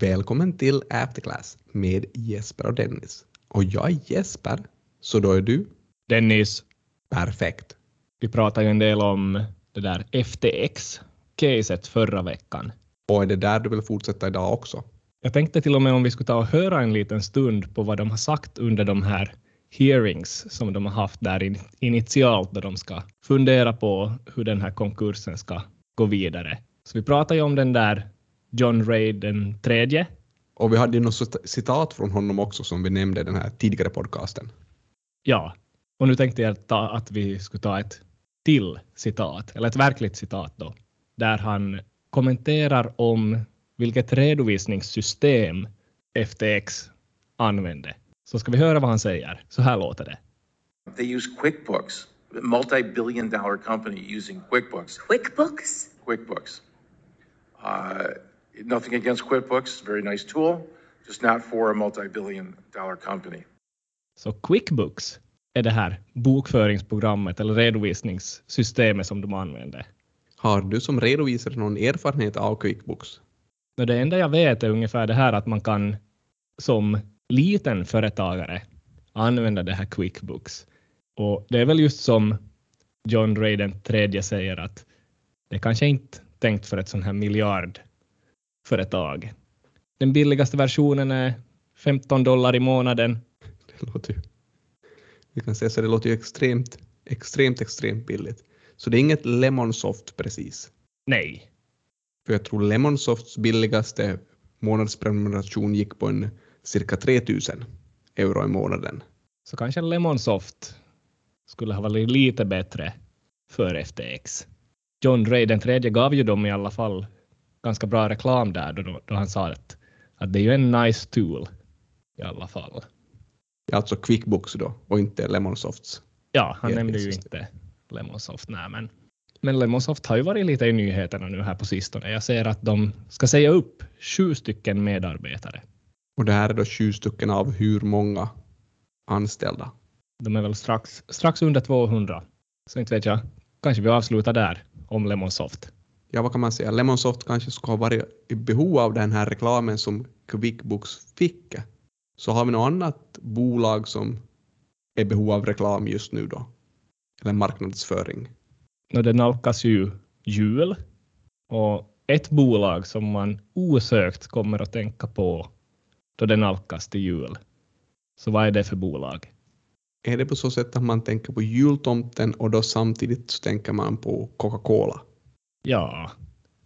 Välkommen till Afterclass med Jesper och Dennis. Och jag är Jesper, så då är du? Dennis, Perfekt. vi pratade ju en del om det där FTX-caset förra veckan. Och är det där du vill fortsätta idag också? Jag tänkte till och med om vi skulle ta och höra en liten stund på vad de har sagt under de här hearings som de har haft där in, initialt där de ska fundera på hur den här konkursen ska gå vidare. Så vi pratar ju om den där John Ray den tredje. Och vi hade ju något cit- citat från honom också som vi nämnde i den här tidigare podcasten. Ja, och nu tänkte jag ta, att vi skulle ta ett till citat, eller ett verkligt citat då, där han kommenterar om vilket redovisningssystem FTX använde. Så ska vi höra vad han säger. Så här låter det. They use QuickBooks, multi-billion dollar company using QuickBooks. QuickBooks? QuickBooks. Uh, nothing against QuickBooks, very nice tool, just not for a multi-billion dollar company. Så QuickBooks är det här bokföringsprogrammet eller redovisningssystemet som de använder. Har du som redovisare någon erfarenhet av QuickBooks? Det enda jag vet är ungefär det här att man kan som liten företagare använda det här QuickBooks. Och det är väl just som John Ray den tredje säger att det kanske inte tänkt för ett sån här miljardföretag. Den billigaste versionen är 15 dollar i månaden. Det låter ju... Vi kan säga så det låter ju extremt, extremt, extremt billigt. Så det är inget Lemonsoft precis. Nej, För jag tror Lemonsofts billigaste månadsprenumeration gick på en cirka 3000 euro i månaden. så kanske Lemonsoft skulle ha varit lite bättre för FTX. John Ray den tredje gav ju dem i alla fall ganska bra reklam där då, då han sa att, att det är ju en nice tool i alla fall. Alltså QuickBooks då och inte Lemonsofts. Ja, han nämnde ju inte Lemonsoft. Nej, men, men Lemonsoft har ju varit lite i nyheterna nu här på sistone. Jag ser att de ska säga upp sju stycken medarbetare. Och det här är då sju stycken av hur många anställda? De är väl strax, strax under 200. Så inte vet jag, kanske vi avslutar där om Lemonsoft. Ja, vad kan man säga? Lemonsoft kanske skulle ha varit i behov av den här reklamen som QuickBooks fick. Så har vi något annat bolag som är i behov av reklam just nu då? Eller marknadsföring? Nå, det nalkas ju jul och ett bolag som man osökt kommer att tänka på då det nalkas till jul. Så vad är det för bolag? Är det på så sätt att man tänker på jultomten och då samtidigt så tänker man på Coca-Cola? Ja,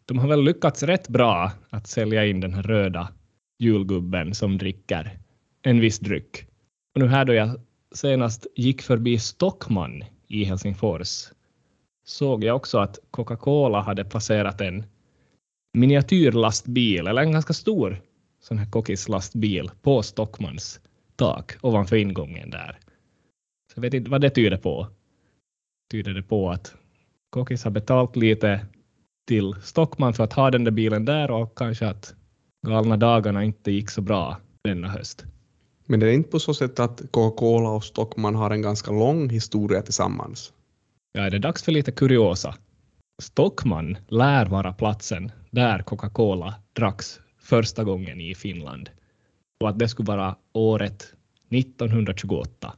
de har väl lyckats rätt bra att sälja in den här röda julgubben som dricker en viss dryck. Och nu här då jag senast gick förbi Stockman i Helsingfors såg jag också att Coca-Cola hade placerat en miniatyrlastbil, eller en ganska stor sån här kokislastbil på Stockmans tak ovanför ingången där. Så jag vet inte vad det tyder på. Tyder det på att Kokis har betalt lite till Stockman för att ha den där bilen där och kanske att galna dagarna inte gick så bra denna höst. Men det är inte på så sätt att Coca-Cola och Stockman har en ganska lång historia tillsammans. Ja, är det dags för lite kuriosa? Stockman lär vara platsen där Coca-Cola dracks första gången i Finland och att det skulle vara året 1928.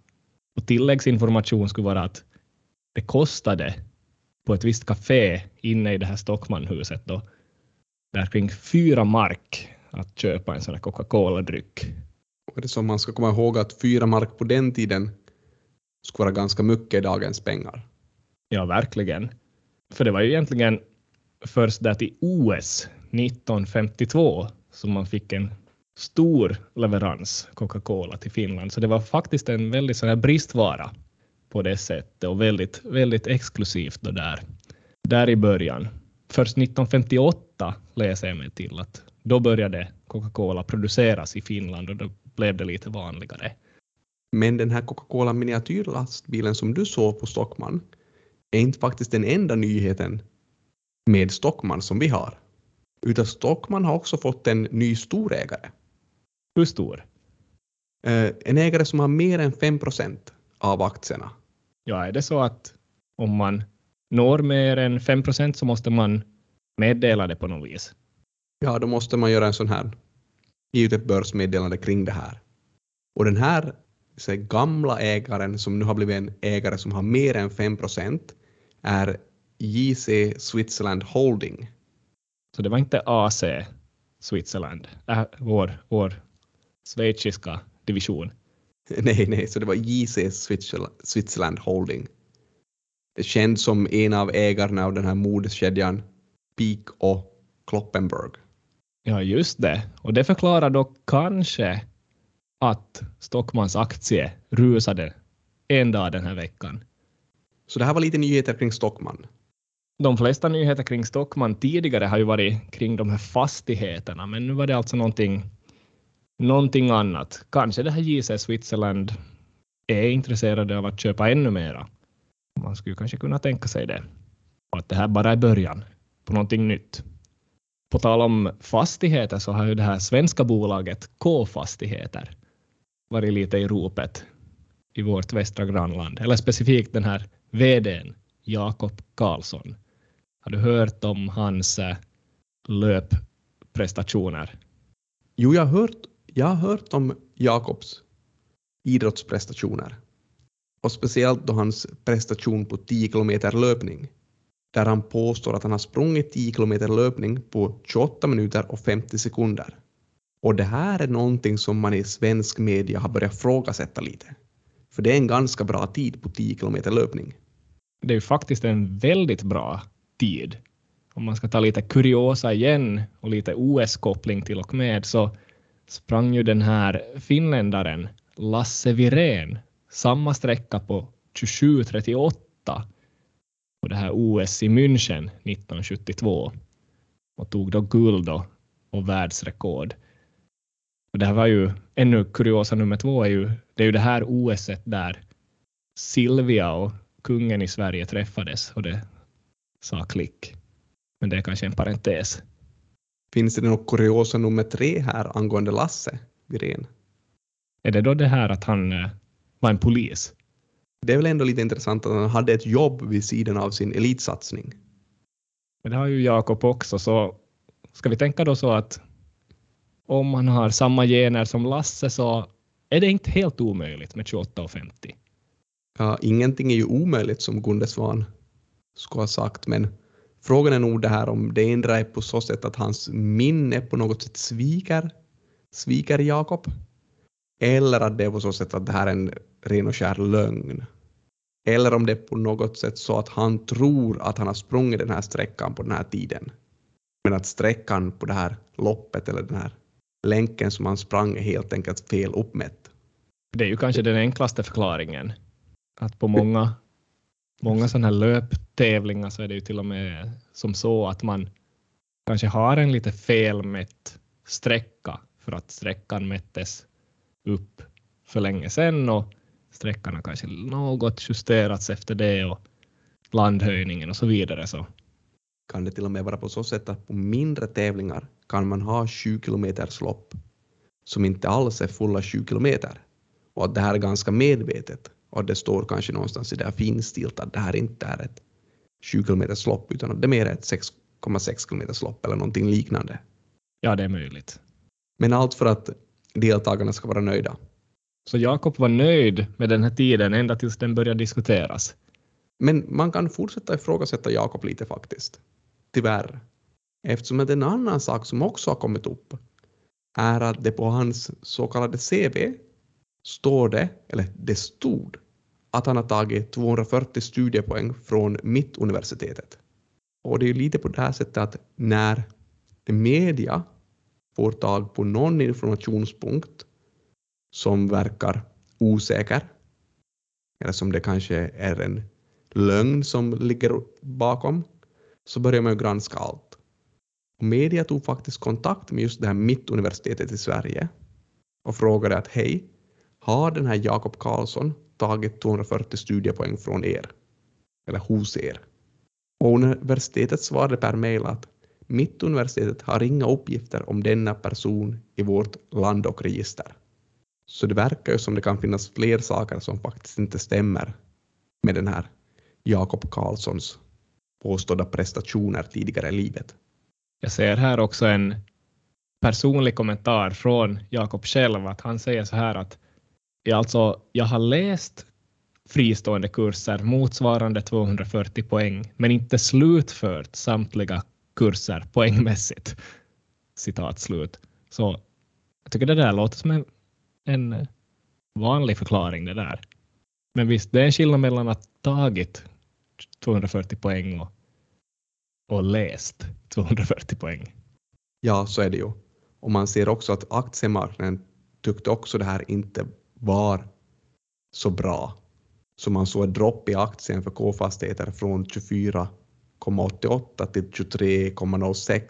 Och tilläggsinformation skulle vara att det kostade på ett visst café inne i det här Stockmanhuset då, där kring fyra mark att köpa en sån här Coca-Cola-dryck. Och det som man ska komma ihåg att fyra mark på den tiden skulle vara ganska mycket i dagens pengar. Ja, verkligen. För det var ju egentligen först där till OS 1952 som man fick en stor leverans Coca-Cola till Finland. Så det var faktiskt en väldigt sån här bristvara på det sättet och väldigt, väldigt exklusivt då där, där i början. Först 1958 läser jag mig till att då började Coca-Cola produceras i Finland och då blev det lite vanligare. Men den här Coca-Cola miniatyrlastbilen som du såg på Stockman är inte faktiskt den enda nyheten med Stockman som vi har. Utan Stockman har också fått en ny storägare. Hur stor? Eh, en ägare som har mer än 5 procent av aktierna. Ja, är det så att om man når mer än 5 procent så måste man meddela det på något vis? Ja, då måste man göra en sån här ge ut ett börsmeddelande kring det här. Och den här så gamla ägaren som nu har blivit en ägare som har mer än 5 procent är JC Switzerland Holding. Så det var inte AC Switzerland, äh, vår, vår schweiziska division. nej, nej, så det var JC Switzerland Holding. Det känd som en av ägarna av den här modeskedjan Peak och Kloppenberg. Ja, just det. Och det förklarar då kanske att Stockmans aktie rusade en dag den här veckan. Så det här var lite nyheter kring Stockman. De flesta nyheter kring Stockman tidigare har ju varit kring de här fastigheterna, men nu var det alltså någonting, någonting annat. Kanske det här JC Switzerland är intresserade av att köpa ännu mera. Man skulle kanske kunna tänka sig det. Och att det här bara är början på någonting nytt. På tal om fastigheter så har ju det här svenska bolaget K-fastigheter varit lite i ropet i vårt västra grannland, eller specifikt den här vdn Jakob Karlsson. Har du hört om hans eh, löpprestationer? Jo, jag har hört, jag har hört om Jakobs idrottsprestationer och speciellt då hans prestation på 10 kilometer löpning där han påstår att han har sprungit 10 kilometer löpning på 28 minuter och 50 sekunder. Och det här är någonting som man i svensk media har börjat frågasätta lite. För det är en ganska bra tid på 10 kilometer löpning. Det är ju faktiskt en väldigt bra tid. Om man ska ta lite kuriosa igen och lite OS-koppling till och med så sprang ju den här finländaren Lasse Virén samma sträcka på 27.38 på det här OS i München 1972 och tog då guld och, och världsrekord. Och det här var ju ännu kuriosa nummer två är ju det är ju det här OS där Silvia och kungen i Sverige träffades och det sa klick. Men det är kanske en parentes. Finns det något kuriosa nummer tre här angående Lasse Virén? Är det då det här att han eh, var en polis? Det är väl ändå lite intressant att han hade ett jobb vid sidan av sin elitsatsning. Men det har ju Jakob också, så ska vi tänka då så att om man har samma gener som Lasse så är det inte helt omöjligt med 28 och 50. Ja, ingenting är ju omöjligt som Gunde Svan skulle ha sagt, men frågan är nog det här om det ändrar är på så sätt att hans minne på något sätt sviker, sviker Jakob. Eller att det är på så sätt att det här är en ren och skär lögn. Eller om det är på något sätt så att han tror att han har sprungit den här sträckan på den här tiden. Men att sträckan på det här loppet eller den här länken som han sprang är helt enkelt fel uppmätt. Det är ju kanske den enklaste förklaringen. Att på många, många sådana här löptävlingar så är det ju till och med som så att man kanske har en lite felmätt sträcka för att sträckan mättes upp för länge sedan och sträckan har kanske något justerats efter det och landhöjningen och så vidare. Så. Kan det till och med vara på så sätt att på mindre tävlingar kan man ha 20 kilometers lopp som inte alls är fulla 20 kilometer och att det här är ganska medvetet och det står kanske någonstans i det här finstilt att det här inte är ett 20 kilometers lopp utan att det är mer ett 6,6 kilometers lopp eller någonting liknande. Ja, det är möjligt. Men allt för att deltagarna ska vara nöjda. Så Jakob var nöjd med den här tiden ända tills den började diskuteras. Men man kan fortsätta ifrågasätta Jakob lite faktiskt. Tyvärr. Eftersom att en annan sak som också har kommit upp är att det på hans så kallade CV står det, eller det stod, att han har tagit 240 studiepoäng från Mittuniversitetet. Och det är lite på det här sättet att när media får tag på någon informationspunkt som verkar osäker, eller som det kanske är en lögn som ligger bakom, så börjar man ju granska allt. Och media tog faktiskt kontakt med just det här Mittuniversitetet i Sverige och frågade att hej, har den här Jakob Karlsson tagit 240 studiepoäng från er? Eller hos er? Och universitetet svarade per mejl att Mittuniversitetet har inga uppgifter om denna person i vårt land och register. Så det verkar ju som det kan finnas fler saker som faktiskt inte stämmer med den här Jakob Karlssons påstådda prestationer tidigare i livet. Jag ser här också en personlig kommentar från Jakob själv, att han säger så här att jag, alltså, jag har läst fristående kurser motsvarande 240 poäng, men inte slutfört samtliga kurser poängmässigt. Citat slut. Så jag tycker det där låter som en, en eh, vanlig förklaring det där. Men visst, det är en skillnad mellan att tagit 240 poäng och, och läst 240 poäng. Ja, så är det ju. Och man ser också att aktiemarknaden tyckte också det här inte var så bra. Så man såg ett dropp i aktien för K-fastigheter från 24,88 till 23,06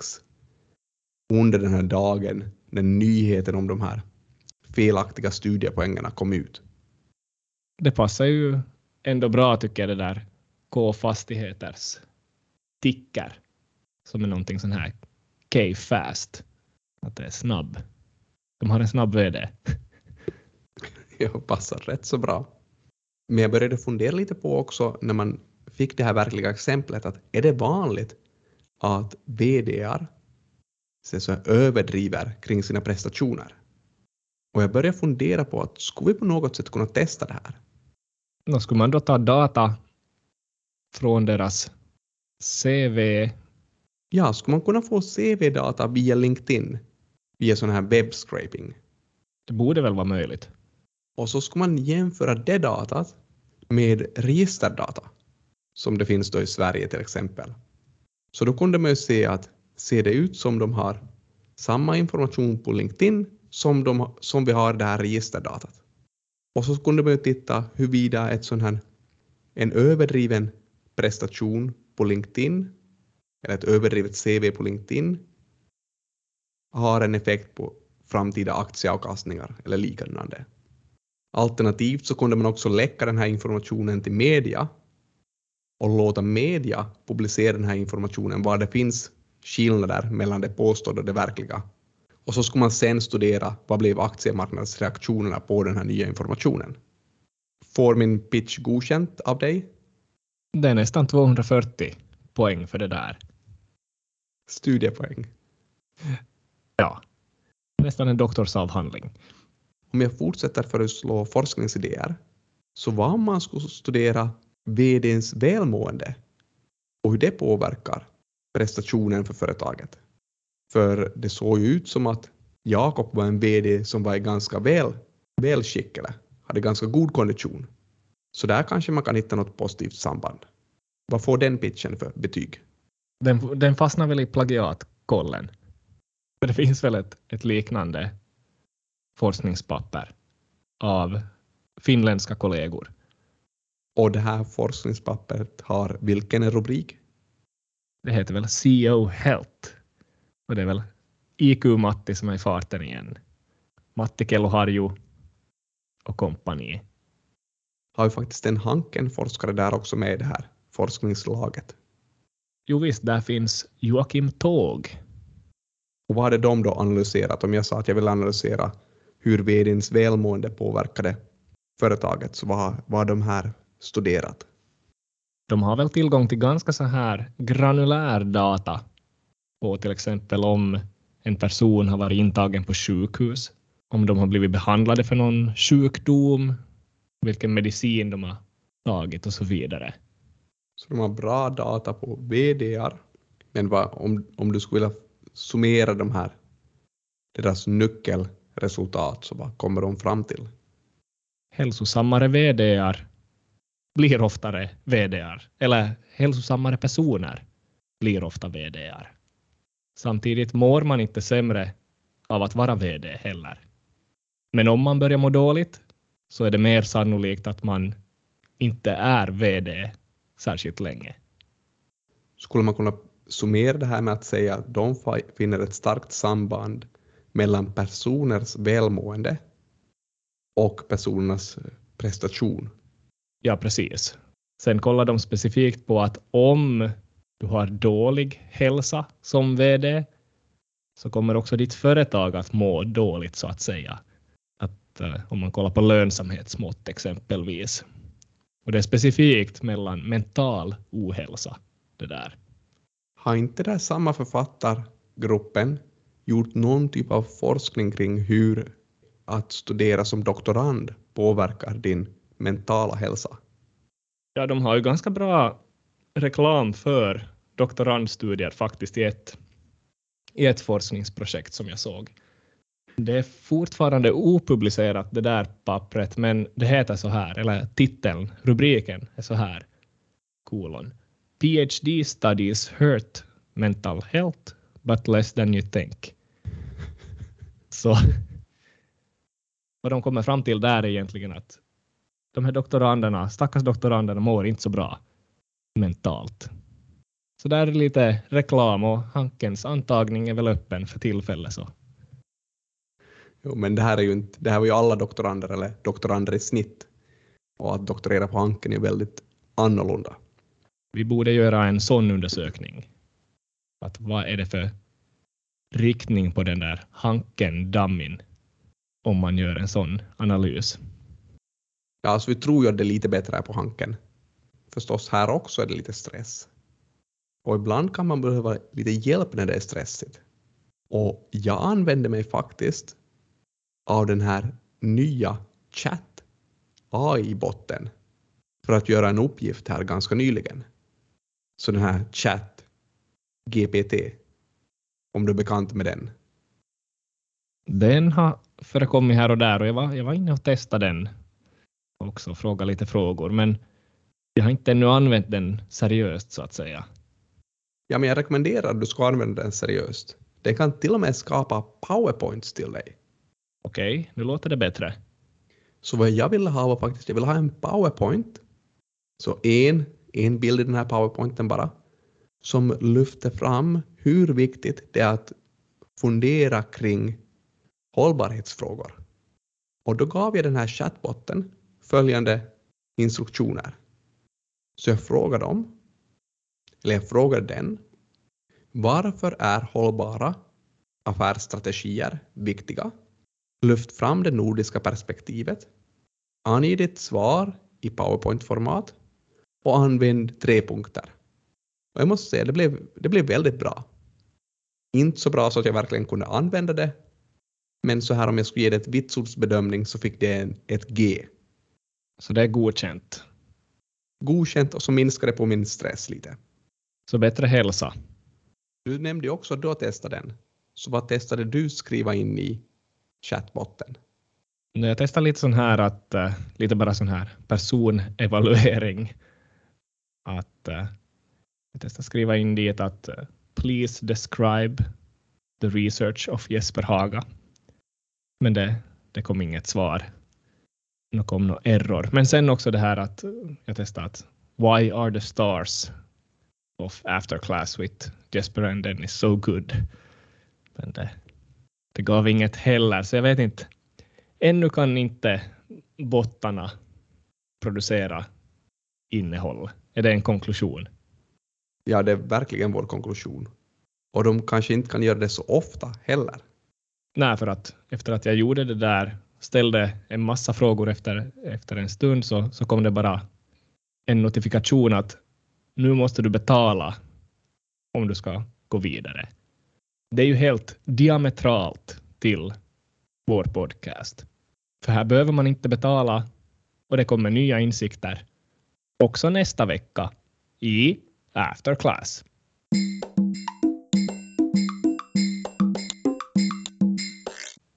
under den här dagen när nyheten om de här felaktiga studiepoängerna kom ut. Det passar ju ändå bra tycker jag det där K-fastigheters ticker som är någonting sån här K-fast. Att det är snabb. De har en snabb VD. Ja, passar rätt så bra. Men jag började fundera lite på också när man fick det här verkliga exemplet att är det vanligt att VDR så överdriver kring sina prestationer? Och jag började fundera på att skulle vi på något sätt kunna testa det här? Då skulle man då ta data från deras CV. Ja, skulle man kunna få CV-data via LinkedIn, via sån här webbscraping? Det borde väl vara möjligt. Och så ska man jämföra det datat med registerdata, som det finns då i Sverige till exempel. Så då kunde man ju se att ser det ut som de har samma information på LinkedIn som, de, som vi har det här registerdatat. Och så kunde man ju titta huruvida ett sån här, en överdriven prestation på LinkedIn eller ett överdrivet CV på LinkedIn har en effekt på framtida aktieavkastningar eller liknande. Alternativt så kunde man också läcka den här informationen till media och låta media publicera den här informationen var det finns skillnader mellan det påstådda och det verkliga. Och så skulle man sen studera vad blev aktiemarknadsreaktionerna på den här nya informationen. Får min pitch godkänt av dig? Det är nästan 240 poäng för det där. Studiepoäng. Ja, nästan en doktorsavhandling. Om jag fortsätter föreslå forskningsidéer, så vad om man skulle studera VDns välmående och hur det påverkar prestationen för företaget? För det såg ju ut som att Jakob var en VD som var ganska väl, välskickad, hade ganska god kondition. Så där kanske man kan hitta något positivt samband. Vad får den pitchen för betyg? Den, den fastnar väl i plagiatkollen. För det finns väl ett, ett liknande forskningspapper av finländska kollegor. Och det här forskningspappret har vilken rubrik? Det heter väl CO Health. Och det är väl IQ-Matti som är i farten igen. Matti Kelloharju och kompani. Har ju faktiskt en Hanken-forskare där också med i det här forskningslaget. Jo visst, där finns Joakim Tåg. Och vad hade de då analyserat? Om jag sa att jag vill analysera hur vdns välmående påverkade företaget, så vad, vad har de här studerat? De har väl tillgång till ganska så här granulär data på till exempel om en person har varit intagen på sjukhus, om de har blivit behandlade för någon sjukdom, vilken medicin de har tagit och så vidare. Så de har bra data på VDR, men vad, om, om du skulle vilja summera de här, deras nyckelresultat, så vad kommer de fram till? Hälsosammare VDR blir oftare VDR, eller hälsosammare personer blir ofta VDR. Samtidigt mår man inte sämre av att vara VD heller. Men om man börjar må dåligt så är det mer sannolikt att man inte är VD särskilt länge. Skulle man kunna summera det här med att säga att de finner ett starkt samband mellan personers välmående och personernas prestation? Ja, precis. Sen kollar de specifikt på att om du har dålig hälsa som VD så kommer också ditt företag att må dåligt så att säga. Att, uh, om man kollar på lönsamhetsmått exempelvis. Och det är specifikt mellan mental ohälsa. Det där. Har inte det samma författargruppen gjort någon typ av forskning kring hur att studera som doktorand påverkar din mentala hälsa? Ja, de har ju ganska bra reklam för doktorandstudier faktiskt i ett, i ett forskningsprojekt som jag såg. Det är fortfarande opublicerat det där pappret, men det heter så här, eller titeln, rubriken är så här, kolon. PhD studies hurt mental health, but less than you think. Så vad de kommer fram till där är egentligen att de här doktoranderna, stackars doktoranderna mår inte så bra mentalt. Så där är lite reklam och Hankens antagning är väl öppen för tillfället. Så. Jo, men det här, är ju inte, det här var ju alla doktorander eller doktorander i snitt. Och att doktorera på Hanken är väldigt annorlunda. Vi borde göra en sån undersökning. Att vad är det för riktning på den där Hanken-dammin om man gör en sån analys? Ja, alltså vi tror ju att det är lite bättre här på Hanken. Förstås, här också är det lite stress. Och ibland kan man behöva lite hjälp när det är stressigt. Och jag använde mig faktiskt av den här nya Chat AI-botten för att göra en uppgift här ganska nyligen. Så den här Chat GPT, om du är bekant med den. Den har förekommit här och där och jag var, jag var inne och testade den också, fråga lite frågor, men jag har inte ännu använt den seriöst så att säga. Ja, men jag rekommenderar att du ska använda den seriöst. Den kan till och med skapa powerpoints till dig. Okej, okay, nu låter det bättre. Så vad jag ville ha var faktiskt, jag ville ha en powerpoint. Så en, en bild i den här powerpointen bara, som lyfter fram hur viktigt det är att fundera kring hållbarhetsfrågor. Och då gav jag den här chatbotten följande instruktioner. Så jag frågade dem, eller jag frågade den, varför är hållbara affärsstrategier viktiga? Lyft fram det nordiska perspektivet. Ange ditt svar i PowerPoint-format och använd tre punkter. Och jag måste säga, det blev, det blev väldigt bra. Inte så bra så att jag verkligen kunde använda det, men så här om jag skulle ge det ett vitsordsbedömning så fick det en, ett G. Så det är godkänt? Godkänt och så minskar det på min stress lite. Så bättre hälsa? Du nämnde ju också att du har testat den. Så vad testade du skriva in i chatbotten? Jag testade lite sån här att, uh, lite bara sån här personevaluering. Att uh, jag testar skriva in dit att eh, please describe the research of Jesper Haga. Men det, det kom inget svar. Det kom någon error. Men sen också det här att eh, jag testade att why are the stars of after class with Jesper and Dennis so good? Men det, det gav inget heller, så jag vet inte. Ännu kan inte bottarna producera innehåll. Är det en konklusion? Ja, det är verkligen vår konklusion. Och de kanske inte kan göra det så ofta heller. Nej, för att efter att jag gjorde det där, ställde en massa frågor efter, efter en stund, så, så kom det bara en notifikation att nu måste du betala om du ska gå vidare. Det är ju helt diametralt till vår podcast. För här behöver man inte betala och det kommer nya insikter också nästa vecka i After Class.